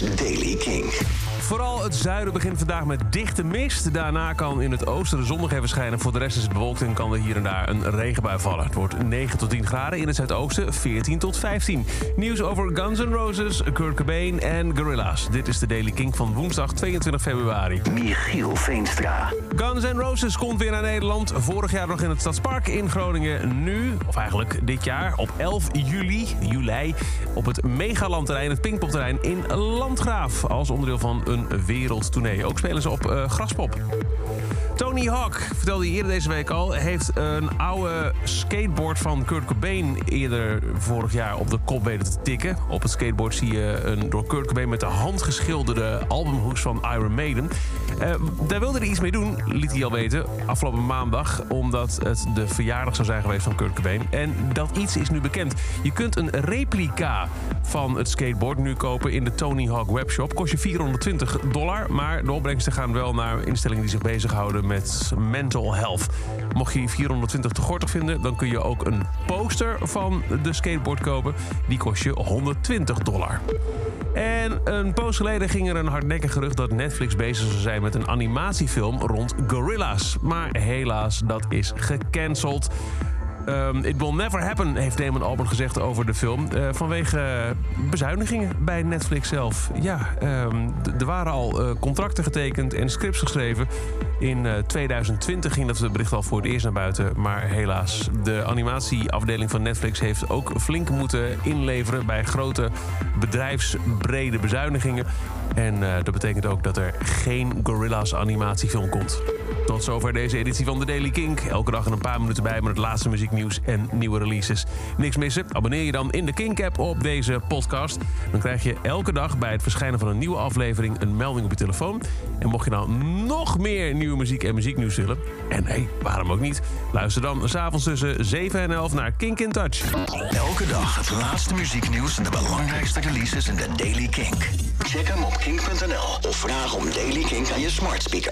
Daily King. Vooral het zuiden begint vandaag met dichte mist. Daarna kan in het oosten de zon nog even schijnen. Voor de rest is het bewolkt en kan er hier en daar een regenbui vallen. Het wordt 9 tot 10 graden. In het zuidoosten 14 tot 15. Nieuws over Guns N' Roses, Kurt Cobain en Gorillaz. Dit is de Daily King van woensdag 22 februari. Michiel Veenstra. Guns N' Roses komt weer naar Nederland. Vorig jaar nog in het Stadspark in Groningen. Nu, of eigenlijk dit jaar, op 11 juli, juli... op het Megalandterrein, het Pinkpopterrein in Landgraaf. Als onderdeel van een wereldtournee. Ook spelen ze op uh, Graspop. Tony Hawk, vertelde je eerder deze week al, heeft een oude skateboard van Kurt Cobain eerder vorig jaar op de kop weten te tikken. Op het skateboard zie je een door Kurt Cobain met de hand geschilderde albumhoes van Iron Maiden. Uh, daar wilde hij iets mee doen, liet hij al weten, afgelopen maandag, omdat het de verjaardag zou zijn geweest van Kurt Cobain. En dat iets is nu bekend. Je kunt een replica van het skateboard nu kopen in de Tony Hawk webshop. Kost je 420 dollar, maar de opbrengsten gaan wel naar instellingen die zich bezighouden met mental health. Mocht je 420 te gortig vinden, dan kun je ook een poster van de skateboard kopen. Die kost je 120 dollar. En een poos geleden ging er een hardnekkig gerucht dat Netflix bezig zou zijn met een animatiefilm rond gorilla's. Maar helaas, dat is gecanceld. Um, It Will Never Happen, heeft Damon Albarn gezegd over de film. Uh, vanwege bezuinigingen bij Netflix zelf. Ja, um, er waren al uh, contracten getekend en scripts geschreven. In uh, 2020 ging dat bericht al voor het eerst naar buiten. Maar helaas, de animatieafdeling van Netflix heeft ook flink moeten inleveren... bij grote bedrijfsbrede bezuinigingen. En dat betekent ook dat er geen Gorilla's animatiefilm komt. Tot zover deze editie van The Daily Kink. Elke dag een paar minuten bij met het laatste muzieknieuws en nieuwe releases. Niks missen? Abonneer je dan in de Kink-app op deze podcast. Dan krijg je elke dag bij het verschijnen van een nieuwe aflevering een melding op je telefoon. En mocht je nou nog meer nieuwe muziek en muzieknieuws willen... en nee, waarom ook niet? Luister dan s'avonds tussen 7 en 11 naar Kink in Touch. Elke dag het laatste muzieknieuws en de belangrijkste releases in de Daily Kink. Check hem op kink.nl of vraag om Daily Kink aan je smart speaker.